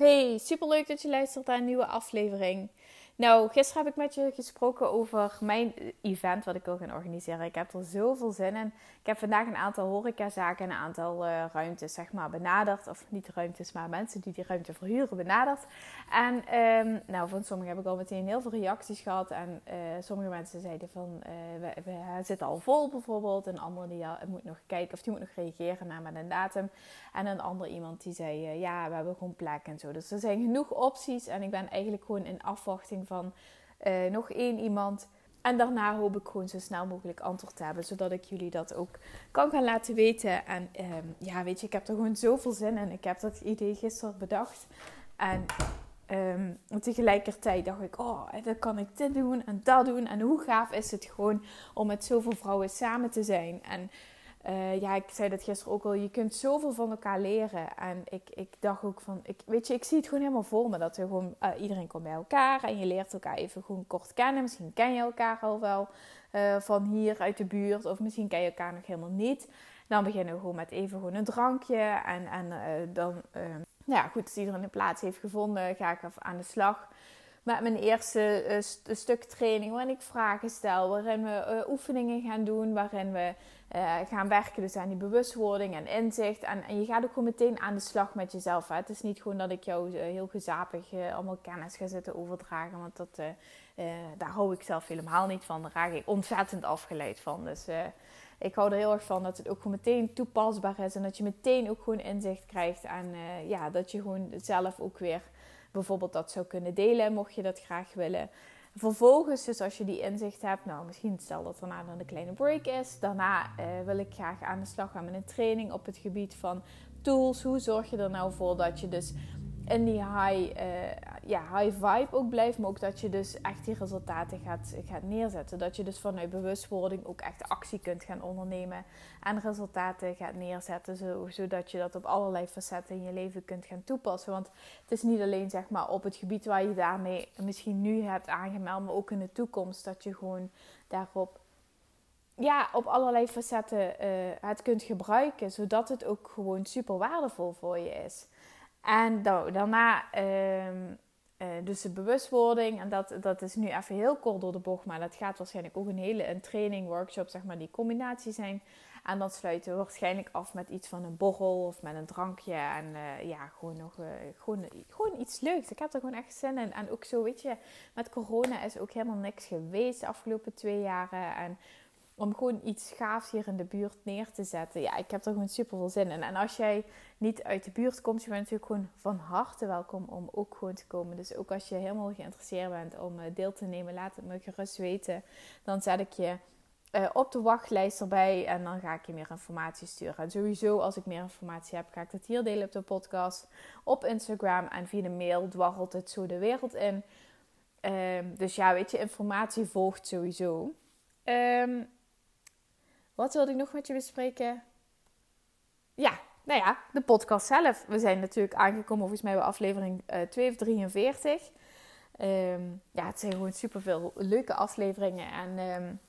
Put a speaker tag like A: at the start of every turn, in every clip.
A: Hey, super leuk dat je luistert naar een nieuwe aflevering. Nou, gisteren heb ik met je gesproken over mijn event wat ik wil gaan organiseren. Ik heb er zoveel zin in. Ik heb vandaag een aantal horecazaken en een aantal uh, ruimtes zeg maar, benaderd. Of niet ruimtes, maar mensen die die ruimte verhuren benaderd. En um, nou, van sommigen heb ik al meteen heel veel reacties gehad. En uh, sommige mensen zeiden van, uh, we, zitten al vol bijvoorbeeld. En anderen die ja, moet nog kijken of die moet nog reageren naar met een datum. En een ander iemand die zei, ja, we hebben gewoon plek en zo. Dus er zijn genoeg opties. En ik ben eigenlijk gewoon in afwachting van nog één iemand en daarna hoop ik gewoon zo snel mogelijk antwoord te hebben, zodat ik jullie dat ook kan gaan laten weten. En um, ja, weet je, ik heb er gewoon zoveel zin in. Ik heb dat idee gisteren bedacht. En um, tegelijkertijd dacht ik, oh, dan kan ik dit doen en dat doen. En hoe gaaf is het gewoon om met zoveel vrouwen samen te zijn. En uh, ja, ik zei dat gisteren ook al. Je kunt zoveel van elkaar leren. En ik, ik dacht ook van, ik, weet je, ik zie het gewoon helemaal voor me. Dat we gewoon, uh, iedereen komt bij elkaar en je leert elkaar even gewoon kort kennen. Misschien ken je elkaar al wel uh, van hier uit de buurt. Of misschien ken je elkaar nog helemaal niet. Dan beginnen we gewoon met even gewoon een drankje. En, en dan, nou ja, goed, als iedereen een plaats heeft gevonden, ga ik even aan de slag met mijn eerste uh, stuk training. Waarin ik vragen stel, waarin we uh, oefeningen gaan doen, waarin we uh, gaan werken dus aan die bewustwording en inzicht. En, en, je gaat ook gewoon meteen aan de slag met jezelf. Hè? Het is niet gewoon dat ik jou heel gezapig allemaal kennis ga zitten overdragen. Want dat, daar hou ik zelf helemaal niet van. Daar raak ik ontzettend afgeleid van. Dus ik hou er heel erg van dat het ook gewoon meteen toepasbaar is. En dat je meteen ook gewoon inzicht krijgt. En ja, dat je gewoon zelf ook weer bijvoorbeeld dat zou kunnen delen, mocht je dat graag willen. Vervolgens, dus als je die inzicht hebt, nou misschien stel dat daarna dan een kleine break is. Daarna uh, wil ik graag aan de slag gaan met een training op het gebied van tools. Hoe zorg je er nou voor dat je dus in die high, uh, ja, high vibe ook blijft. Maar ook dat je dus echt die resultaten gaat, gaat neerzetten. Dat je dus vanuit bewustwording ook echt actie kunt gaan ondernemen. En resultaten gaat neerzetten. Zo, zodat je dat op allerlei facetten in je leven kunt gaan toepassen. Want het is niet alleen zeg maar op het gebied waar je daarmee misschien nu hebt aangemeld. Maar ook in de toekomst. Dat je gewoon daarop ja, op allerlei facetten uh, het kunt gebruiken. Zodat het ook gewoon super waardevol voor je is. En daarna, um, uh, dus de bewustwording. En dat, dat is nu even heel kort door de bocht. Maar dat gaat waarschijnlijk ook een hele een training, workshop, zeg maar, die combinatie zijn. En dan sluiten we waarschijnlijk af met iets van een borrel of met een drankje. En uh, ja, gewoon nog uh, gewoon, gewoon iets leuks. Ik heb er gewoon echt zin in. En ook zo, weet je, met corona is ook helemaal niks geweest de afgelopen twee jaren. En om gewoon iets gaafs hier in de buurt neer te zetten. Ja, ik heb er gewoon super veel zin in. En als jij niet uit de buurt komt, je bent natuurlijk gewoon van harte welkom om ook gewoon te komen. Dus ook als je helemaal geïnteresseerd bent om eh, deel te nemen, laat het me gerust weten. Dan zet ik je uh, op de wachtlijst erbij en dan ga ik je meer informatie sturen. En sowieso, als ik meer informatie heb, ga ik dat hier delen op de podcast, op Instagram en via de mail dwarrelt het zo de wereld in. Um, dus ja, weet je, informatie volgt sowieso. Um, wat wilde ik nog met je bespreken? Ja, nou ja, de podcast zelf. We zijn natuurlijk aangekomen volgens mij bij aflevering uh, 2 of 43. Um, ja, het zijn gewoon superveel leuke afleveringen. En um,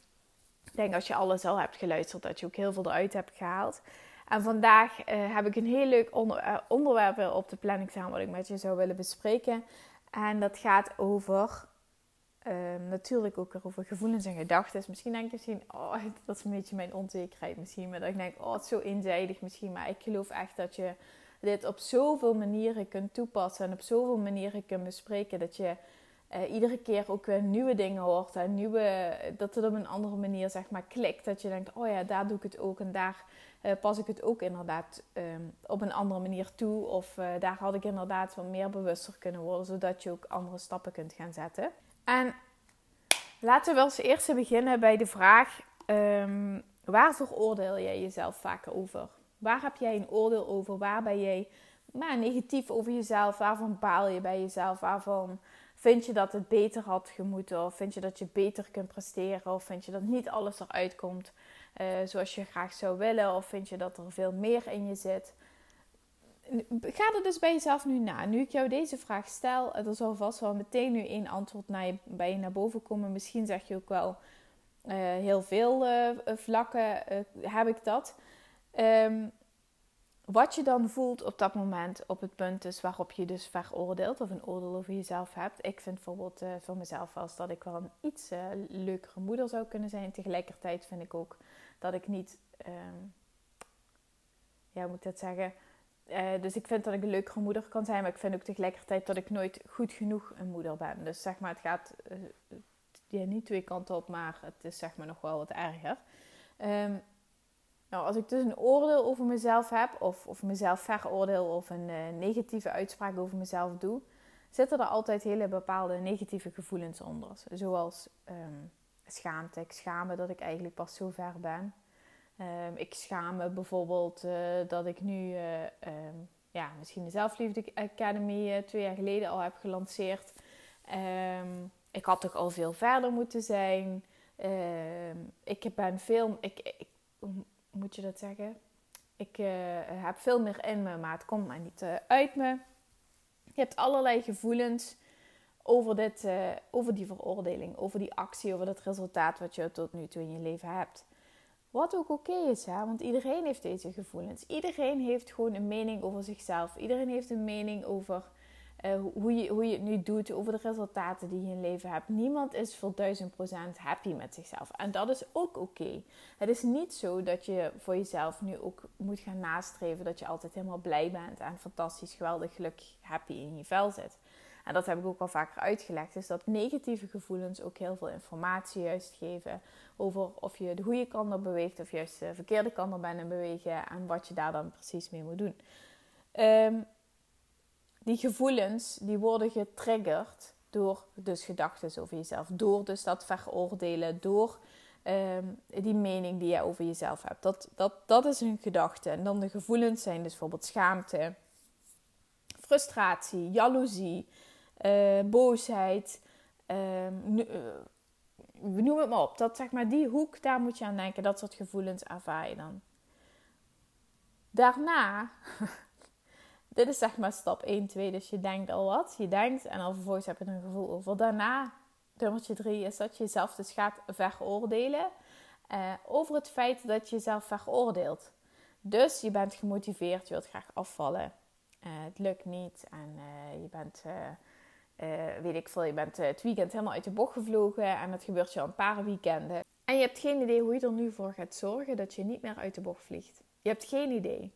A: ik denk als je alles al hebt geluisterd, dat je ook heel veel eruit hebt gehaald. En vandaag uh, heb ik een heel leuk uh, onderwerp op de planning staan wat ik met je zou willen bespreken. En dat gaat over Um, natuurlijk ook over gevoelens en gedachten. Misschien denk je misschien, oh, dat is een beetje mijn onzekerheid misschien. Maar dat ik denk, oh, het is zo eenzijdig misschien. Maar ik geloof echt dat je dit op zoveel manieren kunt toepassen. En op zoveel manieren kunt bespreken. Dat je uh, iedere keer ook weer nieuwe dingen hoort. En nieuwe, dat het op een andere manier zeg maar klikt. Dat je denkt, oh ja, daar doe ik het ook. En daar uh, pas ik het ook inderdaad um, op een andere manier toe. Of uh, daar had ik inderdaad wat meer bewuster kunnen worden. Zodat je ook andere stappen kunt gaan zetten. En laten we als eerste beginnen bij de vraag: um, waar veroordeel jij jezelf vaker over? Waar heb jij een oordeel over? Waar ben jij maar, negatief over jezelf? Waarvan baal je bij jezelf? Waarvan Vind je dat het beter had gemoeten? Of vind je dat je beter kunt presteren? Of vind je dat niet alles eruit komt uh, zoals je graag zou willen? Of vind je dat er veel meer in je zit? Ga er dus bij jezelf nu na. Nu ik jou deze vraag stel, er zal vast wel meteen nu één antwoord naar je, bij je naar boven komen. Misschien zeg je ook wel uh, heel veel uh, vlakken heb ik dat. Um, wat je dan voelt op dat moment, op het punt dus waarop je dus veroordeelt of een oordeel over jezelf hebt. Ik vind bijvoorbeeld voor mezelf als dat ik wel een iets leukere moeder zou kunnen zijn. Tegelijkertijd vind ik ook dat ik niet, um, ja, hoe moet ik dat zeggen? Uh, dus ik vind dat ik een leukere moeder kan zijn, maar ik vind ook tegelijkertijd dat ik nooit goed genoeg een moeder ben. Dus zeg maar, het gaat ja, niet twee kanten op, maar het is zeg maar nog wel wat erger. Um, nou, als ik dus een oordeel over mezelf heb, of, of mezelf veroordeel, of een uh, negatieve uitspraak over mezelf doe, zitten er altijd hele bepaalde negatieve gevoelens onder. Zoals um, schaamte. Ik schaam me dat ik eigenlijk pas zo ver ben. Um, ik schaam me bijvoorbeeld uh, dat ik nu uh, um, ja, misschien de Zelfliefde Academy twee jaar geleden al heb gelanceerd. ik had toch al veel verder moeten zijn. ik ben veel. Ik, ik, moet je dat zeggen? Ik heb veel meer in me, maar het komt maar niet uit me. Je hebt allerlei gevoelens over, dit, over die veroordeling, over die actie, over het resultaat wat je tot nu toe in je leven hebt. Wat ook oké is, hè? want iedereen heeft deze gevoelens. Iedereen heeft gewoon een mening over zichzelf. Iedereen heeft een mening over uh, hoe, je, hoe je het nu doet, over de resultaten die je in leven hebt. Niemand is voor duizend procent happy met zichzelf. En dat is ook oké. Het is niet zo dat je voor jezelf nu ook moet gaan nastreven dat je altijd helemaal blij bent en fantastisch, geweldig, gelukkig, happy in je vel zit. En dat heb ik ook al vaker uitgelegd. Dus dat negatieve gevoelens ook heel veel informatie juist geven over of je de goede kant op beweegt of juist de verkeerde kant op bent en bewegen en wat je daar dan precies mee moet doen. Um, die gevoelens die worden getriggerd door dus gedachten over jezelf. Door dus dat veroordelen, door ehm, die mening die je over jezelf hebt. Dat, dat, dat is een gedachte. En dan de gevoelens zijn dus bijvoorbeeld schaamte, frustratie, jaloezie, uh, boosheid. Uh, noem het maar op. Dat zeg maar die hoek, daar moet je aan denken. Dat soort gevoelens ervaar je dan. Daarna dit is zeg maar stap 1, 2. Dus je denkt al wat. Je denkt en al vervolgens heb je er een gevoel over. Daarna, nummertje 3, is dat je jezelf dus gaat veroordelen. Uh, over het feit dat je jezelf veroordeelt. Dus je bent gemotiveerd, je wilt graag afvallen. Het lukt niet en je bent, weet ik veel, je bent het weekend helemaal uit de bocht gevlogen. En dat gebeurt je al een paar weekenden. En je hebt geen idee hoe je er nu voor gaat zorgen dat je niet meer uit de bocht vliegt. Je hebt geen idee.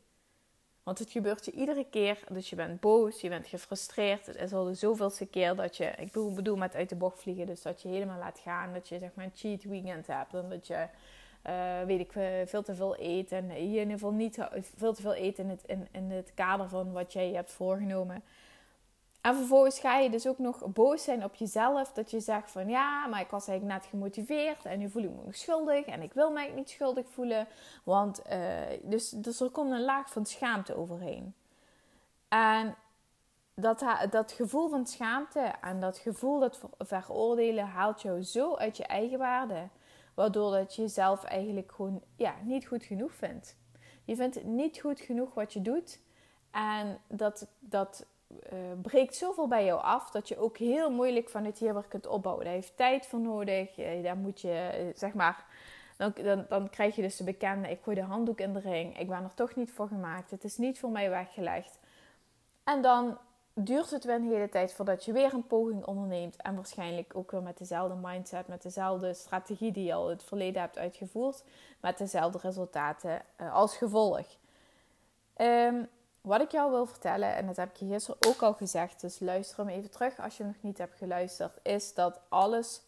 A: Want het gebeurt je iedere keer. Dus je bent boos, je bent gefrustreerd. Het is al de zoveelste keer dat je, ik bedoel met uit de bocht vliegen, dus dat je helemaal laat gaan. Dat je zeg maar een cheat weekend hebt. En dat je, uh, weet ik, veel te veel eet. En in ieder geval niet veel te veel eet in het, in, in het kader van wat jij hebt voorgenomen. En vervolgens ga je dus ook nog boos zijn op jezelf. Dat je zegt van ja, maar ik was eigenlijk net gemotiveerd. En nu voel ik me nog schuldig. En ik wil mij niet schuldig voelen. Want uh, dus, dus er komt een laag van schaamte overheen. En dat, dat gevoel van schaamte en dat gevoel dat veroordelen haalt jou zo uit je eigen waarde. Waardoor dat je jezelf eigenlijk gewoon ja, niet goed genoeg vindt. Je vindt niet goed genoeg wat je doet. En dat, dat uh, breekt zoveel bij jou af dat je ook heel moeilijk van het hierwerk kunt opbouwen. Daar heeft tijd voor nodig. Daar moet je, eh, zeg maar, dan, dan, dan, krijg je dus de bekende: ik gooi de handdoek in de ring. Ik ben er toch niet voor gemaakt. Het is niet voor mij weggelegd. En dan duurt het weer een hele tijd voordat je weer een poging onderneemt. En waarschijnlijk ook weer met dezelfde mindset, met dezelfde strategie die je al het verleden hebt uitgevoerd. Met dezelfde resultaten uh, als gevolg. Um, wat ik jou wil vertellen, en dat heb ik je gisteren ook al gezegd, dus luister hem even terug als je nog niet hebt geluisterd, is dat alles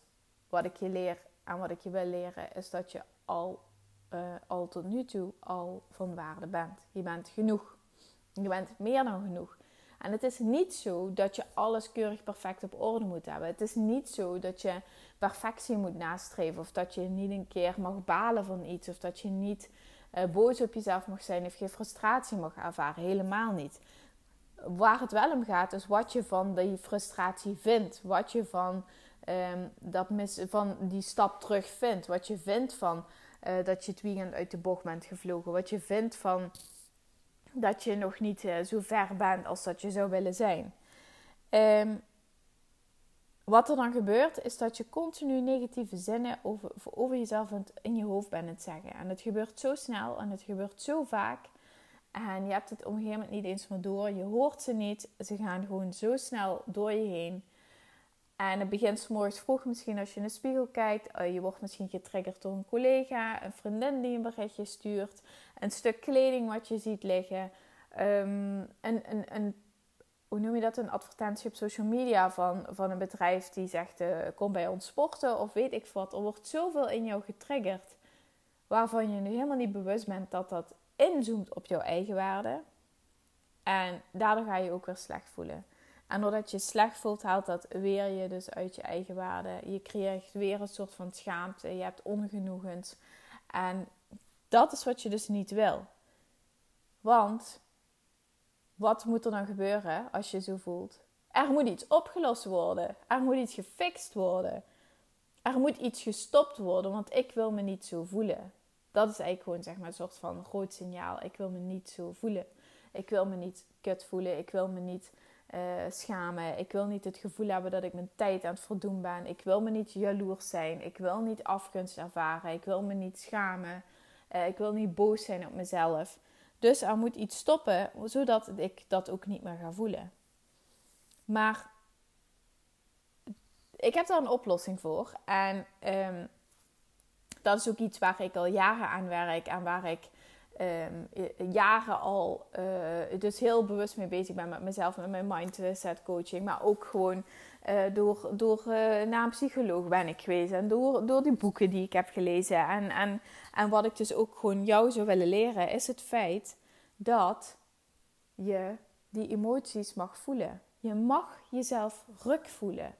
A: wat ik je leer en wat ik je wil leren, is dat je al, uh, al tot nu toe al van waarde bent. Je bent genoeg. Je bent meer dan genoeg. En het is niet zo dat je alles keurig perfect op orde moet hebben. Het is niet zo dat je perfectie moet nastreven of dat je niet een keer mag balen van iets of dat je niet uh, boos op jezelf mag zijn of geen frustratie mag ervaren. Helemaal niet. waar het wel om gaat, is wat je van die frustratie vindt. Wat je van, um, dat mis, van die stap terug vindt. Wat je vindt van uh, dat je het weekend uit de bocht bent gevlogen. Wat je vindt van dat je nog niet uh, zo ver bent als dat je zou willen zijn. Um, wat er dan gebeurt, is dat je continu negatieve zinnen over, over jezelf in je hoofd bent het zeggen. En het gebeurt zo snel en het gebeurt zo vaak. En je hebt het op een gegeven moment niet eens meer door. Je hoort ze niet. Ze gaan gewoon zo snel door je heen. En het begint morgens vroeg misschien als je in de spiegel kijkt. Uh, je wordt misschien getriggerd door een collega, een vriendin die een berichtje stuurt. Een stuk kleding wat je ziet liggen. Um, een, een, een hoe noem je dat, een advertentie op social media van, van een bedrijf die zegt: uh, kom bij ons sporten of weet ik wat. Er wordt zoveel in jou getriggerd waarvan je nu helemaal niet bewust bent dat dat inzoomt op jouw eigen waarde. En daardoor ga je ook weer slecht voelen. En doordat je slecht voelt, haalt dat weer je dus uit je eigen waarde. Je creëert weer een soort van schaamte. Je hebt ongenoegens. En dat is wat je dus niet wil. Want wat moet er dan gebeuren als je zo voelt? Er moet iets opgelost worden. Er moet iets gefixt worden. Er moet iets gestopt worden, want ik wil me niet zo voelen. Dat is eigenlijk gewoon zeg maar, een soort van groot signaal. Ik wil me niet zo voelen. Ik wil me niet kut voelen. Ik wil me niet uh, schamen. Ik wil niet het gevoel hebben dat ik mijn tijd aan het verdoen ben. Ik wil me niet jaloers zijn. Ik wil niet afgunst ervaren. Ik wil me niet schamen. Uh, ik wil niet boos zijn op mezelf. Dus er moet iets stoppen, zodat ik dat ook niet meer ga voelen. Maar ik heb daar een oplossing voor. En um, dat is ook iets waar ik al jaren aan werk en waar ik um, jaren al uh, dus heel bewust mee bezig ben met mezelf, met mijn mindset coaching. Maar ook gewoon uh, door, door uh, een psycholoog ben ik geweest en door, door die boeken die ik heb gelezen. En, en, en wat ik dus ook gewoon jou zou willen leren, is het feit dat je die emoties mag voelen. Je mag jezelf ruk voelen.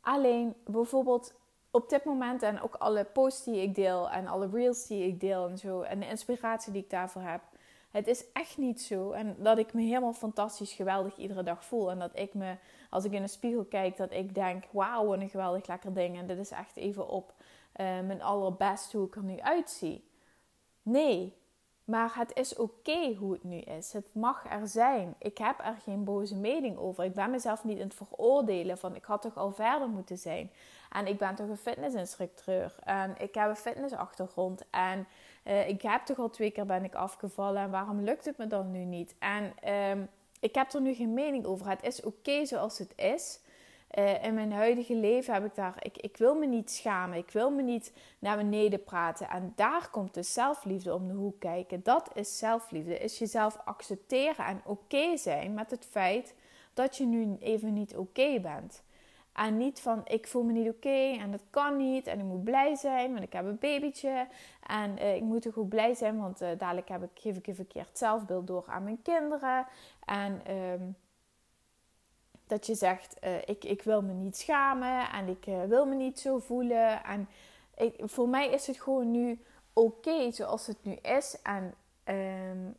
A: Alleen bijvoorbeeld op dit moment en ook alle posts die ik deel en alle reels die ik deel en zo en de inspiratie die ik daarvoor heb. Het is echt niet zo en dat ik me helemaal fantastisch geweldig iedere dag voel en dat ik me als ik in de spiegel kijk dat ik denk wauw wat een geweldig lekker ding en dit is echt even op uh, mijn allerbest hoe ik er nu uitzie. Nee, maar het is oké hoe het nu is. Het mag er zijn. Ik heb er geen boze mening over. Ik ben mezelf niet in het veroordelen van ik had toch al verder moeten zijn. En ik ben toch een fitnessinstructeur. En ik heb een fitnessachtergrond. En uh, ik heb toch al twee keer ben ik afgevallen. En waarom lukt het me dan nu niet? En um, ik heb er nu geen mening over. Het is oké zoals het is. Uh, in mijn huidige leven heb ik daar, ik, ik wil me niet schamen, ik wil me niet naar beneden praten. En daar komt de zelfliefde om de hoek kijken. Dat is zelfliefde, is jezelf accepteren en oké zijn met het feit dat je nu even niet oké bent. En niet van ik voel me niet oké en dat kan niet en ik moet blij zijn, want ik heb een babytje. En uh, ik moet toch ook blij zijn, want uh, dadelijk heb ik, geef ik een verkeerd zelfbeeld door aan mijn kinderen. En um, dat je zegt, uh, ik, ik wil me niet schamen en ik wil me niet zo voelen. En ik, voor mij is het gewoon nu oké zoals het nu is. En um,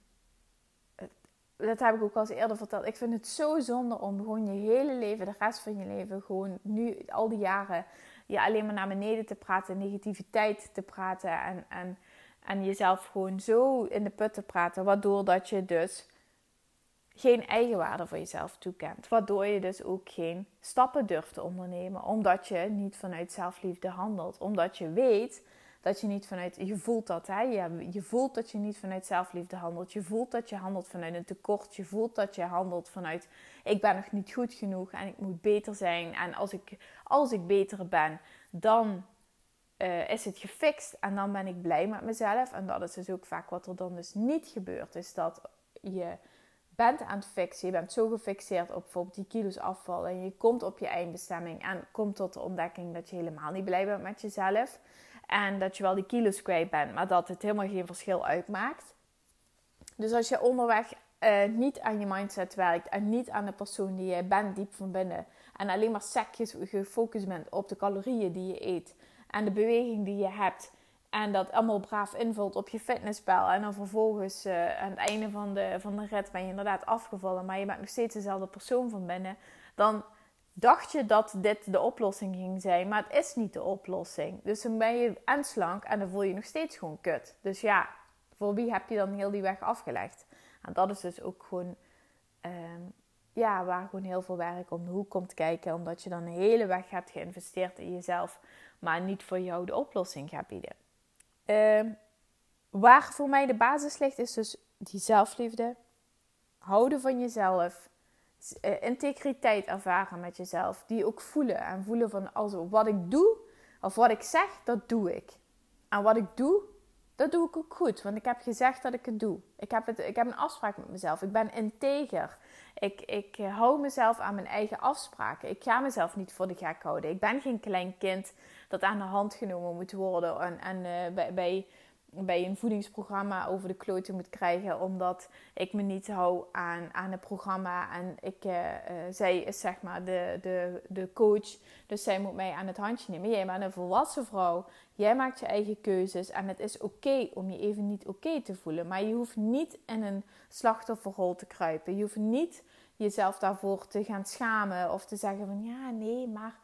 A: dat heb ik ook al eens eerder verteld. Ik vind het zo zonde om gewoon je hele leven, de rest van je leven, gewoon nu al die jaren, je alleen maar naar beneden te praten, negativiteit te praten en, en, en jezelf gewoon zo in de put te praten. Waardoor dat je dus geen eigenwaarde voor jezelf toekent. Waardoor je dus ook geen stappen durft te ondernemen. Omdat je niet vanuit zelfliefde handelt. Omdat je weet dat je niet vanuit. Je voelt dat, hè? Je, voelt dat je niet vanuit zelfliefde handelt. Je voelt dat je handelt vanuit een tekort. Je voelt dat je handelt vanuit. Ik ben nog niet goed genoeg en ik moet beter zijn. En als ik, als ik beter ben, dan uh, is het gefixt. En dan ben ik blij met mezelf. En dat is dus ook vaak wat er dan dus niet gebeurt. Is dat je bent aan het fixen, je bent zo gefixeerd op bijvoorbeeld die kilo's afvallen en je komt op je eindbestemming en komt tot de ontdekking dat je helemaal niet blij bent met jezelf en dat je wel die kilo's kwijt bent, maar dat het helemaal geen verschil uitmaakt. Dus als je onderweg uh, niet aan je mindset werkt en niet aan de persoon die je bent diep van binnen en alleen maar sekjes gefocust bent op de calorieën die je eet en de beweging die je hebt En dat allemaal braaf invult op je fitnesspel. En dan vervolgens uh, aan het einde van de, van de rit ben je inderdaad afgevallen. Maar je bent nog steeds dezelfde persoon van binnen. Dan dacht je dat dit de oplossing ging zijn. Maar het is niet de oplossing. Dus dan ben je en slank en dan voel je nog steeds gewoon kut. Dus ja, voor wie heb je dan heel die weg afgelegd? En dat is dus ook gewoon... Ehm, ja, waar gewoon heel veel werk om de hoek komt kijken. Omdat je dan een hele weg hebt geïnvesteerd in jezelf. Maar niet voor jou de oplossing gaat bieden. Uh, waar voor mij de basis ligt, is dus die zelfliefde. Houden van jezelf. Uh, integriteit ervaren met jezelf. Die ook voelen. En voelen van also, wat ik doe, of wat ik zeg, dat doe ik. En wat ik doe, dat doe ik ook goed. Want ik heb gezegd dat ik het doe. Ik heb, het, ik heb een afspraak met mezelf. Ik ben integer. Ik, ik eh, hou mezelf aan mijn eigen afspraken. Ik ga mezelf niet voor de gek houden. Ik ben geen klein kind dat aan de hand genomen moet worden. En, en uh, bij, bij, bij een voedingsprogramma over de kloten moet krijgen. Omdat ik me niet hou aan, aan het programma. En ik, uh, zij is zeg maar de, de, de coach. Dus zij moet mij aan het handje nemen. Jij bent een volwassen vrouw. Jij maakt je eigen keuzes. En het is oké om je even niet oké te voelen. Maar je hoeft niet in een slachtofferrol te kruipen. Je hoeft niet jezelf daarvoor te gaan schamen of te zeggen van ja, nee, maar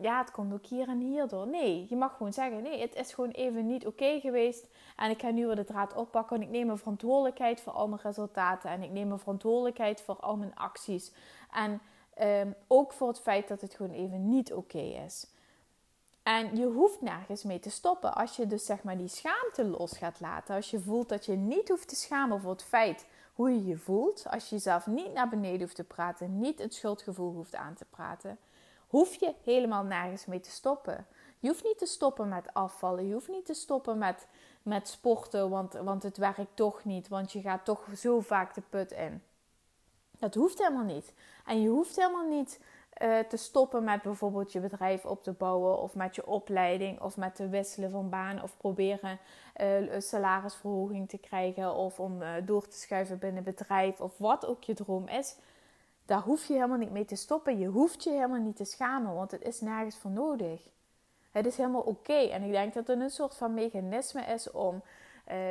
A: ja, het komt ook hier en hier door. Nee, je mag gewoon zeggen: nee, het is gewoon even niet oké geweest. En ik ga nu weer de draad oppakken. En ik neem mijn verantwoordelijkheid voor al mijn resultaten. En ik neem mijn verantwoordelijkheid voor al mijn acties. En ehm, ook voor het feit dat het gewoon even niet oké is. En je hoeft nergens mee te stoppen. Als je dus zeg maar die schaamte los gaat laten. Als je voelt dat je niet hoeft te schamen voor het feit hoe je je voelt. Als je jezelf niet naar beneden hoeft te praten, niet het schuldgevoel hoeft aan te praten, hoef je helemaal nergens mee te stoppen. Je hoeft niet te stoppen met afvallen. Je hoeft niet te stoppen met, met sporten, want, want het werkt toch niet. Want je gaat toch zo vaak de put in. Dat hoeft helemaal niet. En je hoeft helemaal niet uh, te stoppen met bijvoorbeeld je bedrijf op te bouwen, of met je opleiding, of met te wisselen van baan, of proberen uh, een salarisverhoging te krijgen, of om uh, door te schuiven binnen bedrijf, of wat ook je droom is. Daar hoef je helemaal niet mee te stoppen. Je hoeft je helemaal niet te schamen, want het is nergens voor nodig. Het is helemaal oké. En ik denk dat het een soort van mechanisme is om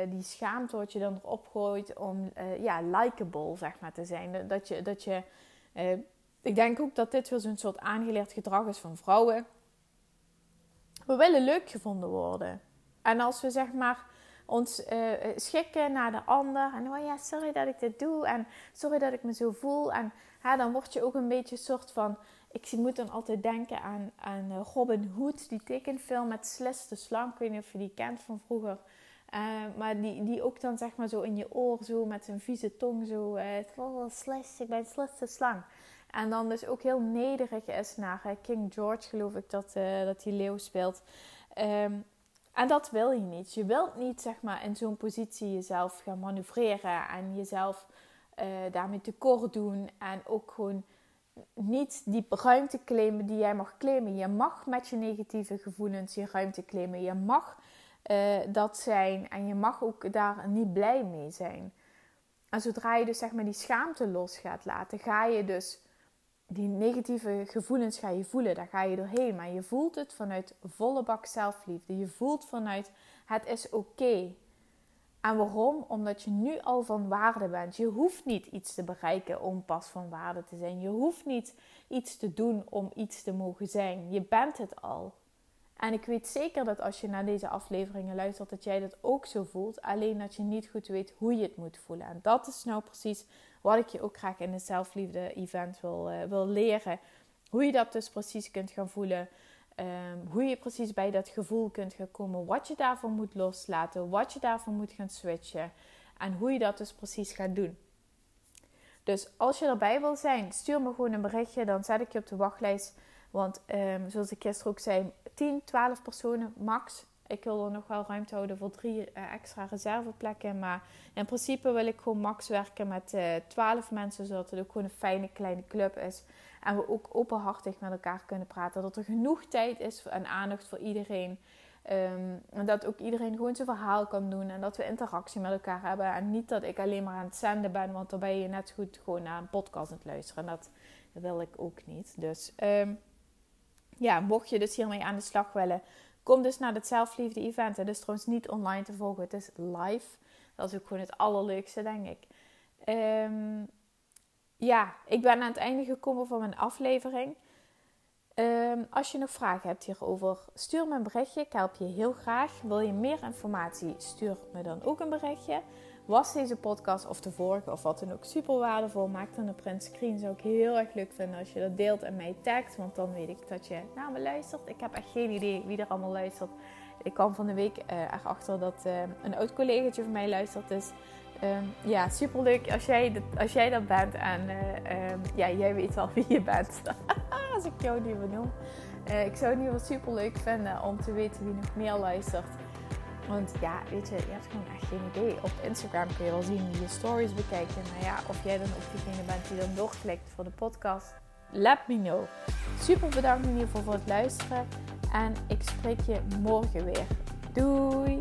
A: die schaamte wat je dan erop gooit, om ja, likable zeg maar te zijn. Dat je, dat je ik denk ook dat dit weer zo'n soort aangeleerd gedrag is van vrouwen. We willen leuk gevonden worden. En als we zeg maar ons schikken naar de ander. En oh ja, sorry dat ik dit doe. En sorry dat ik me zo voel. En ja, dan word je ook een beetje een soort van. Ik moet dan altijd denken aan, aan eh, Robin Hood, die tekenfilm met Slis de Slang. Ik weet niet of je die kent van vroeger. Uh, maar die, die ook dan zeg maar zo in je oor, zo met zijn vieze tong, zo. Uh, Slis, ik ben Slis de Slang. En dan dus ook heel nederig is naar King George, geloof ik, dat, dat die leeuw speelt. Um, en dat wil je niet. Je wilt niet zeg maar, in zo'n positie jezelf gaan manoeuvreren en jezelf uh, daarmee tekort doen. En ook gewoon niet die ruimte claimen die jij mag claimen. Je mag met je negatieve gevoelens je ruimte claimen. Je mag dat zijn en je mag ook daar niet blij mee zijn. En zodra je dus zeg maar die schaamte los gaat laten, ga je dus die negatieve gevoelens ga je voelen, daar ga je doorheen. Maar je voelt het vanuit volle bak zelfliefde. Je voelt vanuit het is oké. En waarom? Omdat je nu al van waarde bent. Je hoeft niet iets te bereiken om pas van waarde te zijn. Je hoeft niet iets te doen om iets te mogen zijn. Je bent het al. En ik weet zeker dat als je naar deze afleveringen luistert, dat jij dat ook zo voelt. Alleen dat je niet goed weet hoe je het moet voelen. En dat is nou precies wat ik je ook graag in het zelfliefde-event wil, uh, wil leren. Hoe je dat dus precies kunt gaan voelen. Um, hoe je precies bij dat gevoel kunt gaan komen. Wat je daarvoor moet loslaten. Wat je daarvoor moet gaan switchen. En hoe je dat dus precies gaat doen. Dus als je erbij wil zijn, stuur me gewoon een berichtje. Dan zet ik je op de wachtlijst. Want um, zoals ik gisteren ook zei, 10, 12 personen max. Ik wil er nog wel ruimte houden voor drie uh, extra reserveplekken. Maar in principe wil ik gewoon max werken met eh, 12 mensen. Zodat het ook gewoon een fijne kleine club is. En we ook openhartig met elkaar kunnen praten. Dat er genoeg tijd is en aandacht voor iedereen. Um, en dat ook iedereen gewoon zijn verhaal kan doen. En dat we interactie met elkaar hebben. En niet dat ik alleen maar aan het zenden ben. Want dan ben je net goed gewoon naar een podcast aan het luisteren. En dat, wil ik ook niet. Dus um, ja, mocht je dus hiermee aan de slag willen Kom dus naar het zelfliefde event. Het is trouwens niet online te volgen, het is live. Dat is ook gewoon het allerleukste, denk ik. Ehm, ja, ik ben aan het einde gekomen van mijn aflevering. Ehm, als je nog vragen hebt hierover, stuur me een berichtje. Ik help je heel graag. Wil je meer informatie, stuur me dan ook een berichtje. Was deze podcast of de vorige of wat dan ook super waardevol? Maak dan een print screen. Zou ik heel erg leuk vinden als je dat deelt en mij tagt. Want dan weet ik dat je naar me luistert. Ik heb echt geen idee wie er allemaal luistert. Ik kwam van de week uh, erachter dat uh, een oud collegaatje van mij luistert. Dus um, ja, super leuk als jij, dat, als jij dat bent. En uh, um, ja, jij weet wel wie je bent. als ik jou niet benoem. ik zou het in ieder geval super leuk vinden om te weten wie nog meer luistert. Want ja, weet je, je hebt gewoon echt geen idee. Op Instagram kun je wel zien wie je stories bekijkt. En nou ja, of jij dan ook diegene bent die dan doorklikt voor de podcast. Let me know. Super bedankt in ieder geval voor het luisteren. En ik spreek je morgen weer. Doei!